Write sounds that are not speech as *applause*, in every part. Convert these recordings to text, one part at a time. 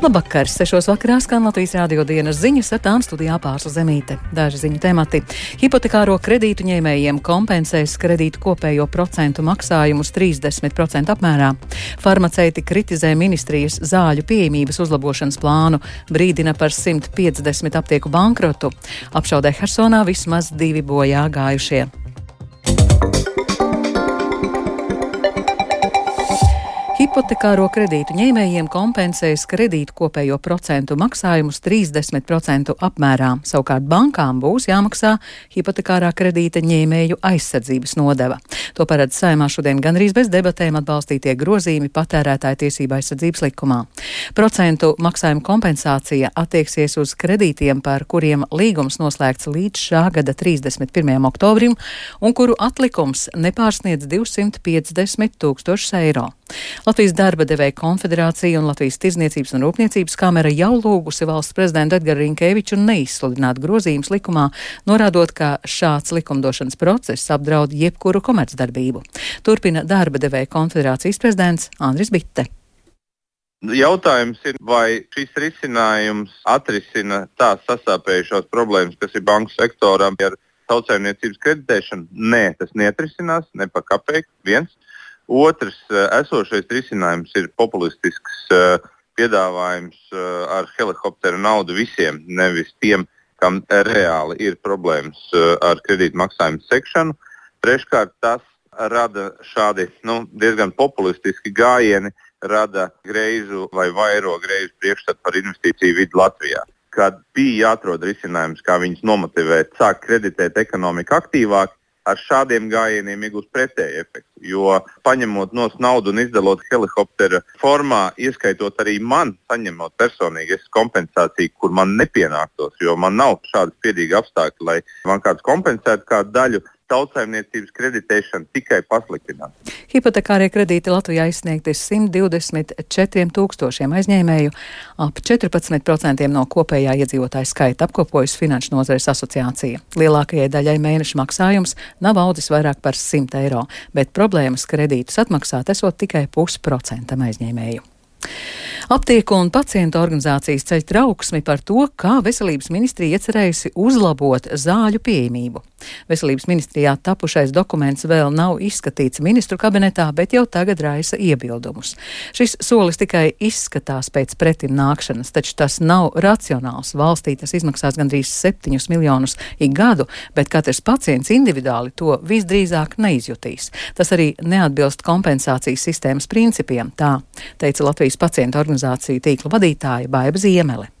Labvakar! Sešos vakarā skan Latvijas rādio dienas ziņas ar tām studijā pārsla zemīte. Daži ziņu temati. Hipotekāro kredītu ņēmējiem kompensēs kredītu kopējo procentu maksājumus 30% apmērā. Farmaceiti kritizē ministrijas zāļu pieejamības uzlabošanas plānu, brīdina par 150 aptieku bankrotu. Apšaudē Hersonā vismaz divi bojā gājušie. Hipotekāro kredītu ņēmējiem kompensēs kredītu kopējo procentu maksājumus 30% apmērā. Savukārt bankām būs jāmaksā hipotekārā kredīta ņēmēju aizsardzības nodeva. To paredz saimā šodien gandrīz bez debatēm atbalstītie grozījumi patērētāja tiesība aizsardzības likumā. Procentu maksājuma kompensācija attieksies uz kredītiem, par kuriem līgums noslēgts līdz šā gada 31. oktobrim un kuru atlikums nepārsniedz 250 tūkstošus eiro. Latvijas darba devēja konfederācija un Latvijas tirzniecības un rūpniecības kamera jau lūgusi valsts prezidentu Edgaru Rinkeviču neizsludināt grozījumus likumā, norādot, ka šāds likumdošanas process apdraud jebkuru komercdarbību. Turpina darba devēja konfederācijas prezidents Andris Bitte. Jautājums ir, vai šis risinājums atrisina tās sasāpējušās problēmas, kas ir banku sektoram ar tautsājumniecības kreditēšanu? Nē, tas neatrisinās ne pa kapeiku. Viens. Otrs eh, esošais risinājums ir populistisks eh, piedāvājums eh, ar helikoptera naudu visiem, nevis tiem, kam reāli ir problēmas ar kredītmaksājumu sekšanu. Treškārt, tas rada šādi nu, diezgan populistiski gājieni, rada greizu vai vairo greizu priekšstatu par investīciju vidi Latvijā. Kad bija jāatrod risinājums, kā viņus nomotivēt, sākt kreditēt ekonomiku aktīvāk, ar šādiem gājieniem iegūst pretēju efektu. Jo paņemot no naudu un izdalot helikoptera formā, ieskaitot arī man, saņemot personīgi kompensāciju, kur man nepienāktos, jo man nav šādi spiedīgi apstākļi, lai man kāds kompensētu kādu daļu tautsājumniecības kreditēšana tikai pasliktinās. Hipotekārie kredīti Latvijā izsniegti 124 tūkstošiem aizņēmēju, ap 14% no kopējā iedzīvotāja skaita apkopojas Finanšu nozares asociācija. Lielākajai daļai mēneša maksājums nav audzis vairāk par 100 eiro, bet problēmas kredītus atmaksāt esot tikai pusprocentam aizņēmēju. Aptieku un pacientu organizācijas ceļ trauksmi par to, kā veselības ministrija iecerējusi uzlabot zāļu pieejamību. Veselības ministrijā tapušais dokuments vēl nav izskatīts ministru kabinetā, bet jau tagad raisa iebildumus. Šis solis tikai izskatās pēc pretim nākšanas, taču tas nav racionāls. Valstī tas izmaksās gandrīz 7 miljonus ik gadu, bet katrs pacients individuāli to visdrīzāk neizjutīs. Tas arī neatbilst kompensācijas sistēmas principiem, tā teica Latvijas pacientu organizāciju tīkla vadītāja Baiba Ziemele.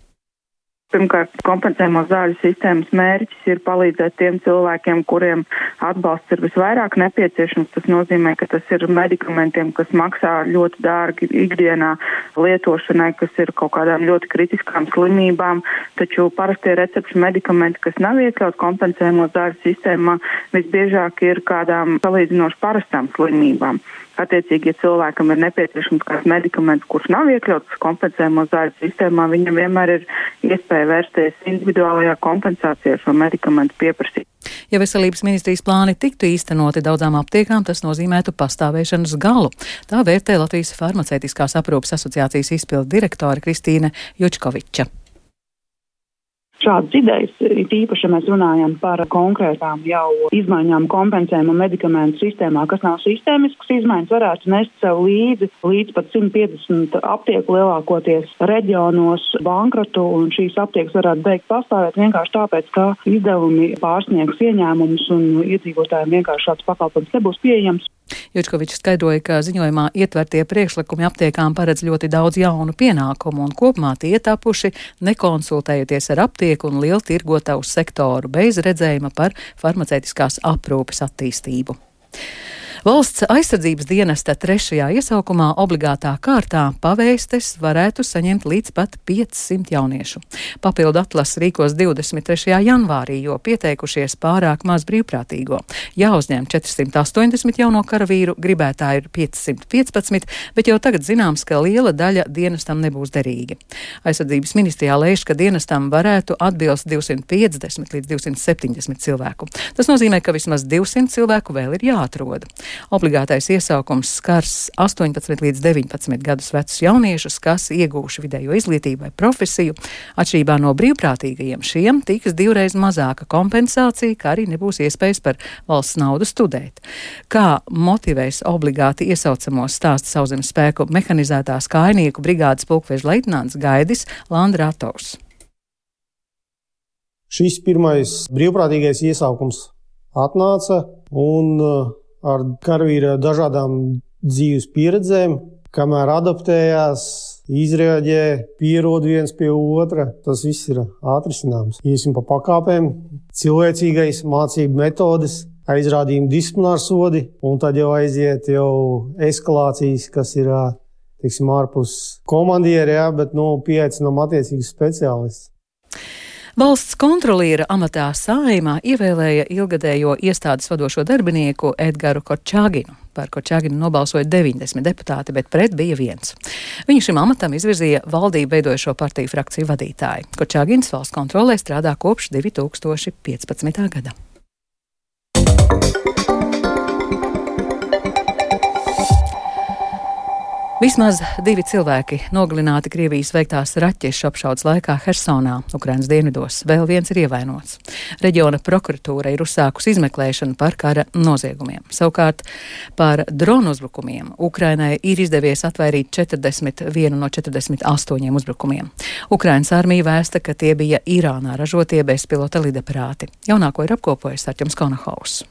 Pirmkārt, kompensējamo zāļu sistēmas mērķis ir palīdzēt tiem cilvēkiem, kuriem atbalsts ir visvairāk nepieciešams. Tas nozīmē, ka tas ir medikamentiem, kas maksā ļoti dārgi ikdienā lietošanai, kas ir kaut kādām ļoti kritiskām slimībām. Taču parastie recepšu medikamenti, kas nav iekļauts kompensējamo zāļu sistēmā, visbiežāk ir kādām salīdzinoši parastām slimībām. Attiecīgi, ja cilvēkam ir nepieciešams kāds medikaments, kurš nav iekļauts kompensējamo zāļu sistēmā, viņam vienmēr ir iespēja vērsties individuālajā kompensācijā šo medikamentu pieprasīt. Ja veselības ministrijas plāni tiktu īstenoti daudzām aptiekām, tas nozīmētu pastāvēšanas galu. Tā vērtē Latvijas farmaceitiskās aprūpas asociācijas izpildu direktore Kristīne Jučkoviča šādas idejas, it īpaši, ja mēs runājam par konkrētām jau izmaiņām kompensējumu medikamentu sistēmā, kas nav sistēmiskas izmaiņas, varētu nest sev līdzi līdz pat 150 aptieku lielākoties reģionos bankrotu, un šīs aptiekas varētu beigt pastāvēt vienkārši tāpēc, ka izdevumi pārsniegs ieņēmumus un iedzīvotājiem vienkārši šāds pakalpojums nebūs pieejams. Jučkovičs skaidroja, ka ziņojumā ietvertie priekšlikumi aptiekām paredz ļoti daudz jaunu pienākumu un kopumā tie tapuši nekonsultējoties ar aptieku un lielu tirgotavu sektoru bez redzējuma par farmaceitiskās aprūpes attīstību. Valsts aizsardzības dienesta trešajā iesaukumā obligātā kārtā pavēstes varētu saņemt līdz pat 500 jauniešu. Papildu atlases rīkos 23. janvārī, jo pieteikušies pārāk maz brīvprātīgo. Jāuzņem 480 jauno karavīru, gribētāji ir 515, bet jau tagad zināms, ka liela daļa dienestam nebūs derīgi. Aizsardzības ministrijā lēš, ka dienestam varētu atbilst 250 līdz 270 cilvēku. Tas nozīmē, ka vismaz 200 cilvēku vēl ir jāatrod. Obligātais iesaukums skars 18 līdz 19 gadus vecus jauniešus, kas iegūši vidējo izglītību vai profesiju. Atšķirībā no brīvprātīgajiem šiem tiks divreiz mazāka kompensācija, kā arī nebūs iespējas par valsts naudu studēt. Kā motivēs obligāti iesaucamos stāsta sauszemes spēku mehanizētās kainieku brigādes pulkveža leitnants Gaidis Landratovs. Šis pirmais brīvprātīgais iesaukums atnāca un uh, ar karavīra dažādām dzīves pieredzēm, kamēr adaptējās, izrēģē, pierod viens pie otra. Tas viss ir atrisināms. Iesim pa pakāpēm, cilvēcīgais mācību metodes, aizrādījumi disciplināri sodi, un tad jau aiziet jau eskalācijas, kas ir teiksim, ārpus komandieri, jā, bet nu, pieaicinām attiecīgus speciālistus. Valsts kontroliera amatā saimā ievēlēja ilgadējo iestādes vadošo darbinieku Edgaru Korčāginu. Par Korčāginu nobalsoja 90 deputāti, bet pret bija viens. Viņu šim amatam izvirzīja valdību veidojošo partiju frakciju vadītāji. Korčāgins valsts kontrolē strādā kopš 2015. gada. Vismaz divi cilvēki nogalināti Krievijas veiktās raķešu apšaudas laikā Hersonā, Ukrainas dienvidos. Vēl viens ir ievainots. Reģiona prokuratūra ir uzsākusi izmeklēšanu par kara noziegumiem. Savukārt par dronu uzbrukumiem Ukrainai ir izdevies atvairīt 41 no 48 uzbrukumiem. Ukrainas armija vēsta, ka tie bija Irānā ražotie bezpilota lidaparāti. Jaunāko ir apkopojis Arķems Konahaus.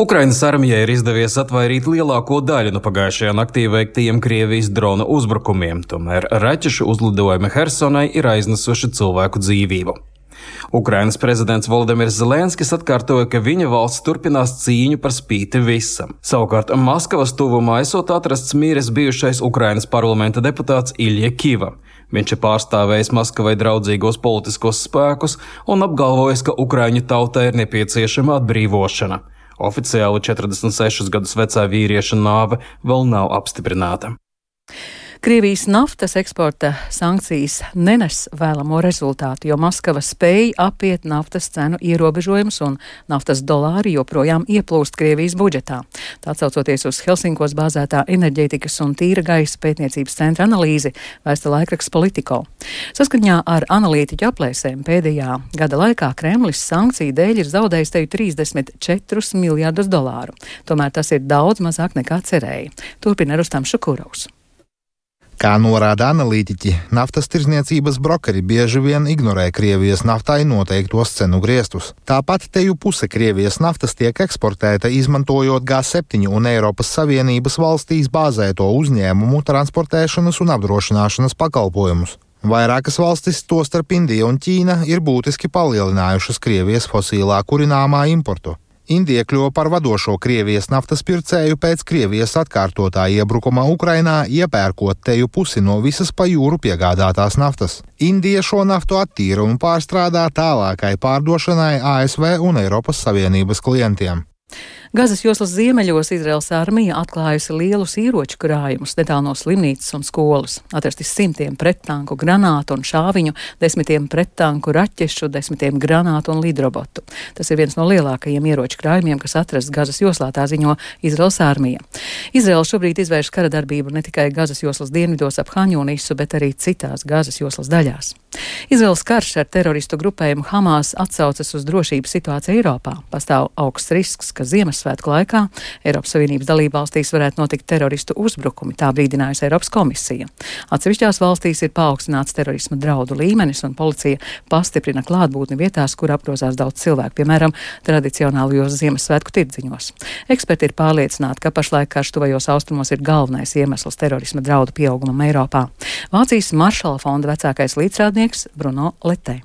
Ukrainas armijai ir izdevies atvairīt lielāko daļu no pagājušajā naktī veiktajiem Krievijas drona uzbrukumiem, tomēr raķešu uzlidojumi Hersonai ir aiznesuši cilvēku dzīvību. Ukrainas prezidents Valdemirs Zelenskis atkārtoja, ka viņa valsts turpinās cīņu par spīti visam. Savukārt Maskavas tuvumā esot atrasts mīres bijušais Ukrainas parlamenta deputāts Ilja Kiva. Viņš ir pārstāvējis Maskavai draudzīgos politiskos spēkus un apgalvojis, ka Ukraiņu tautai ir nepieciešama atbrīvošana. Oficiāli 46 gadus vecā vīrieša nāve vēl nav apstiprināta. Krievijas naftas eksporta sankcijas nenes vēlamo rezultātu, jo Maskava spēja apiet naftas cenu ierobežojumus un naftas dolāri joprojām ieplūst Krievijas budžetā. Tā atsaucoties uz Helsinkos bāzētā enerģētikas un tīra gaisa pētniecības centra analīzi, vēsta laikraksts Politico. Saskaņā ar analītiķu aplēsēm pēdējā gada laikā Kremlis sankciju dēļ ir zaudējis teju 34 miljārdus dolāru. Tomēr tas ir daudz mazāk nekā cerēja. Turpina Rustam Šukurovs. Kā norāda analītiķi, naftas tirzniecības brokeri bieži vien ignorē Krievijas naftai noteiktos cenu griestus. Tāpat teju puse Krievijas naftas tiek eksportēta izmantojot G7 un Eiropas Savienības valstīs bāzēto uzņēmumu transportēšanas un apdrošināšanas pakalpojumus. Vairākas valstis, tostarp Indija un Ķīna, ir būtiski palielinājušas Krievijas fosilā kurināmā importu. Indija kļuva par vadošo Krievijas naftas pircēju pēc Krievijas atkārtotā iebrukuma Ukrainā, iepērkot teju pusi no visas pa jūru piegādātās naftas. Indija šo naftu attīra un pārstrādā tālākai pārdošanai ASV un Eiropas Savienības klientiem. Gazas joslas ziemeļos Izraels armija atklājusi lielus ieroču krājumus netālu no slimnīcas un skolas. Atrasti simtiem prettanku granātu un šāviņu, desmitiem prettanku raķešu, desmitiem granātu un lidrobotu. Tas ir viens no lielākajiem ieroču krājumiem, kas atrasts Gazas joslā, tā ziņo Izraels armija. Izraela šobrīd izvērš kara darbību ne tikai Gazas joslas dienvidos ap Haņonisu, bet arī citās Gazas joslas daļās. Izraels karš ar teroristu grupējumu Hamas atsaucas uz drošības situāciju Eiropā. Pastāv augsts risks, ka Ziemassvētku laikā Eiropas Savienības dalībvalstīs varētu notikt teroristu uzbrukumi, tā brīdinājusi Eiropas komisija. Atsevišķās valstīs ir paaugstināts terorisma draudu līmenis, un policija pastiprina klātbūtni vietās, kur apgrozās daudz cilvēku, piemēram, tradicionālajos Ziemassvētku tirdziņos. Eksperti ir pārliecināti, ka pašlaik karš tuvajos austrumos ir galvenais iemesls terorisma draudu pieaugumam Eiropā. Vācijas Maršala fonda vecākais līdzstrādnieks Bruno Letē.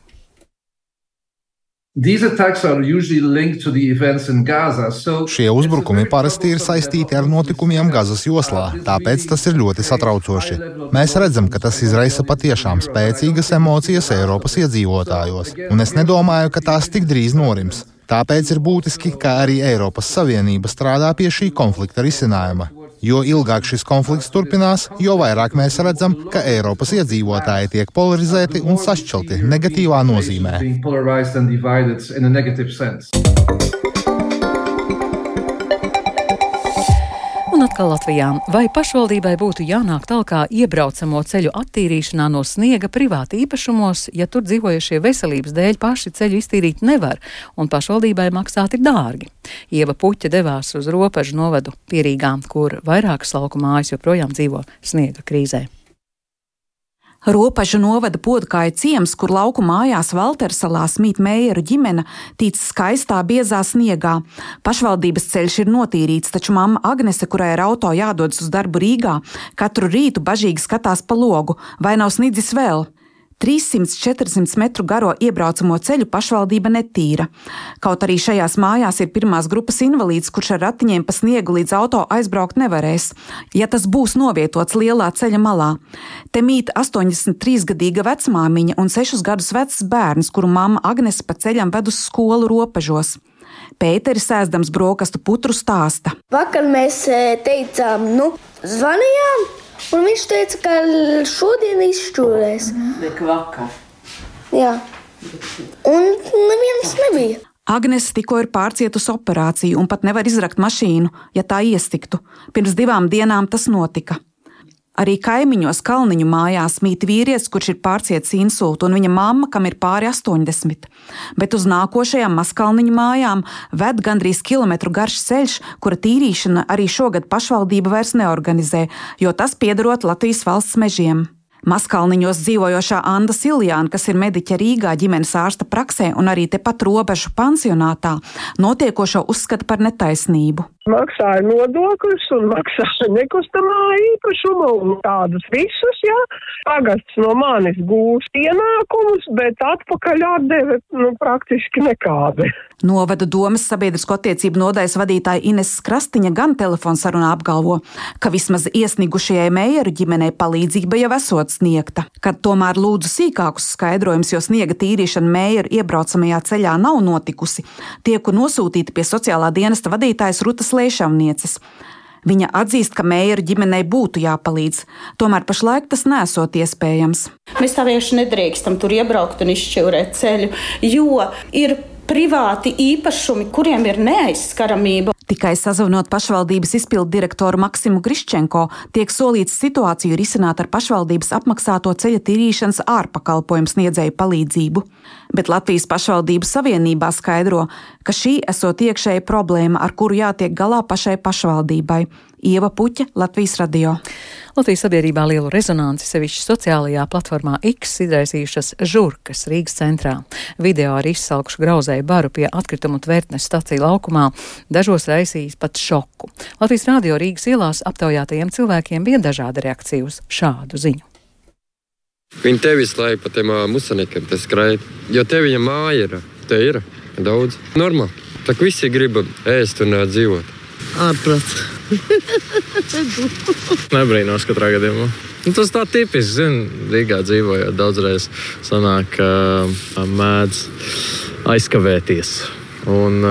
Šie uzbrukumi parasti ir saistīti ar notikumiem Gazas joslā, tāpēc tas ir ļoti satraucoši. Mēs redzam, ka tas izraisa patiešām spēcīgas emocijas Eiropas iedzīvotājos, un es nedomāju, ka tās tik drīz norims. Tāpēc ir būtiski, ka arī Eiropas Savienība strādā pie šī konflikta risinājuma. Jo ilgāk šis konflikts turpinās, jo vairāk mēs redzam, ka Eiropas iedzīvotāji tiek polarizēti un sašķelti negatīvā nozīmē. Atkal Latvijā. Vai pašvaldībai būtu jānāk tālāk iebraucamo ceļu attīrīšanā no sniega privāti īpašumos, ja tur dzīvojušie veselības dēļ paši ceļu iztīrīt nevar, un pašvaldībai maksāt ir dārgi? Ieva Puķa devās uz robežu novadu Pierīgām, kur vairākas lauku mājas joprojām dzīvo sniega krīzē. Ropažu novada podkāja ciems, kur lauku mājās Valtersalā smīt mējeru ģimene, tīc skaistā biezā sniegā. Pašvaldības ceļš ir notīrīts, taču mamma Agnese, kurai ar auto jādodas uz darbu Rīgā, katru rītu bažīgi skatās pa logu, vai nav snidzis vēl. 300-400 metru garo iebraucamo ceļu pašvaldība netīra. Kaut arī šajās mājās ir pirmās grupas invalīds, kurš ar ratiņiem pa sniegu līdz auto aizbraukt nevarēs, ja tas būs novietots lielā ceļa malā. Te mīt 83-gadīga vecmāmiņa un 6 gadus vecs bērns, kuru mamma Agnes pa ceļam ved uz skolu robežos. Pēteris sēdams brokastu putru stāsta. Vakar mēs eh, teicām, nu, zvanījām Un viņš teica, ka šodien izšķūrēs. Bet vakar. Jā. Un neviens nebija. Agnēs tikko ir pārcietusi operāciju un pat nevar izrakt mašīnu, ja tā iestiktu. Pirms divām dienām tas notika. Arī kaimiņos Kalniņu mājās mīt vīrietis, kurš ir pārcietis insultu, un viņa mamma, kam ir pāri 80. Bet uz nākošajām Maskalniņu mājām ved gandrīz kilometru garš ceļš, kura tīrīšana arī šogad pašvaldība vairs neorganizē, jo tas piederot Latvijas valsts mežiem. Maskalniņos dzīvojošā Anna Siljāna, kas ir mediķa Rīgā ģimenes ārsta praksē un arī tepat robežu pansionātā, notiekošo uzskata par netaisnību maksāja nodokļus un maksāja nekustamā īpašuma un tādus visus, jā. Pagasts no manis gūs ienākumus, bet atpakaļ atdeve, nu, praktiski nekādi. Novada domas sabiedrisko attiecību nodaļas vadītāja Ines Krastiņa gan telefonsarunā apgalvo, ka vismaz iesnigušajai mējeru ģimenei palīdzība jau esot sniegta, kad tomēr lūdzu sīkākus skaidrojumus, jo sniega tīrīšana mējeru iebraucamajā ceļā nav notikusi, tieku nosūtīti pie sociālā dienesta vadītājas Rutas Lēšavnieces. Viņa atzīst, ka mēra ģimenei būtu jāpalīdz, tomēr pašlaik tas nesot iespējams. Mēs tā vienkārši nedrīkstam tur iebraukt un izšķirēt ceļu, jo ir privāti īpašumi, kuriem ir neaizskaramība. Tikai sazvanot pašvaldības izpildu direktoru Maksimu Griščenko, tiek solīts situāciju risināt ar pašvaldības apmaksāto ceļa tīrīšanas ārpakalpojumu sniedzēju palīdzību. Bet Latvijas pašvaldības savienībā skaidro, ka šī esot iekšēja problēma, ar kuru jātiek galā pašai pašvaldībai. Ieva Puķa, Latvijas radio. Latvijas sabiedrībā lielu rezonanci sevišķi sociālajā platformā X izraisījušas žurkas Rīgas centrā. Video ar izsalkušu grauzēju baru pie atkritumu tvērtnes staciju laukumā dažos raisījis pat šoku. Latvijas radio Rīgas ielās aptaujātajiem cilvēkiem bija dažāda reakcija uz šādu ziņu. Viņi te visu laiku pa tiem musaniekiem skraida, jo te viņa māja ir, te ir daudz. Normāli. Tā kā visi grib ēst un dzīvot. Ārprāt. Nebrīnos katrā gadījumā. Nu, tas tā tipiski, zin, Rīgā dzīvojot daudzreiz sanāk, ka mēdz aizkavēties. Un,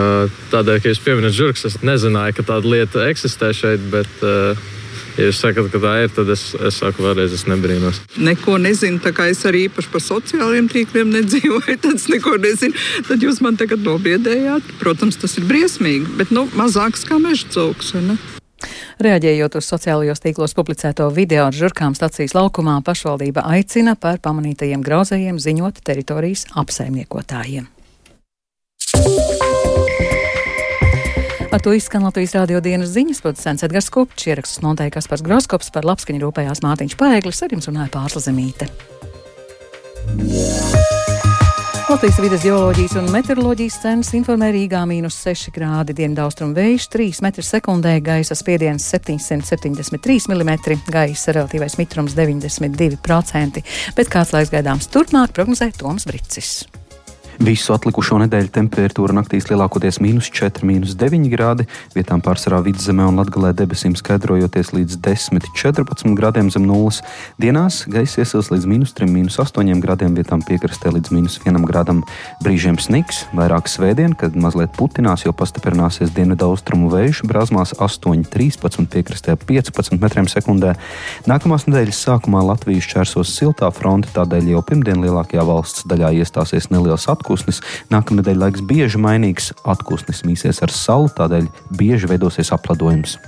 tādēļ, ka jūs pieminat žurks, es nezināju, ka tāda lieta eksistē šeit, bet Ja jūs sakat, ka tā ir, tad es, es saku, vēlreiz, es nebrīnos. Neko nezinu, tā kā es arī īpaši par sociālajiem tīkliem nedzīvoju, *laughs* tad es neko nezinu. Tad jūs man tagad nobiedējāt. Protams, tas ir briesmīgi, bet nu, mazāks kā meža cūks. Reaģējot uz sociālajos tīklos publicēto video ar žurkām stacijas laukumā, pašvaldība aicina par pamanītajiem grauzējiem ziņot teritorijas apsaimniekotājiem. Ar to izskan Latvijas rādio dienas ziņas, producents Edgars Kupčs, ierakstus montēja Kaspars Groskops, par labskaņu rūpējās Mārtiņš Paēglis, ar jums runāja Pārsla Zemīte. Latvijas vidas geoloģijas un meteoroloģijas centrs informē Rīgā mīnus 6 grādi, dienvidaustrumu vējš 3 m2, gaisa spiediens 773 mm, gaisa relatīvais mitrums 92%, bet kāds laiks gaidāms turpmāk prognozē Toms Bricis. Visu atlikušo nedēļu temperatūra naktīs lielākoties mīnus 4, mīnus 9 grādi, vietām pārsvarā vidzemē un latgalē debesīm skaidrojoties līdz 10, 14 grādiem zem nulles. Dienās gaisa iesils līdz mīnus 3, mīnus 8 grādiem, vietām piekrastē līdz mīnus 1 grādam. Brīžiem sniks, vairāk svētdien, kad mazliet putinās, jo pastiprināsies dienvidu austrumu vējš, brāzmās 8, 13, piekrastē 15 metriem sekundē. Nākamās nedēļas sākumā Latvijas čērsos siltā fronte, tādēļ jau pirmdien lielākajā valsts daļā iestāsies neliels atpūtas atpūsnis. Nākamnedēļ laiks bieži mainīgs, atpūsnis mīsies ar salu, tādēļ bieži veidosies apladojums.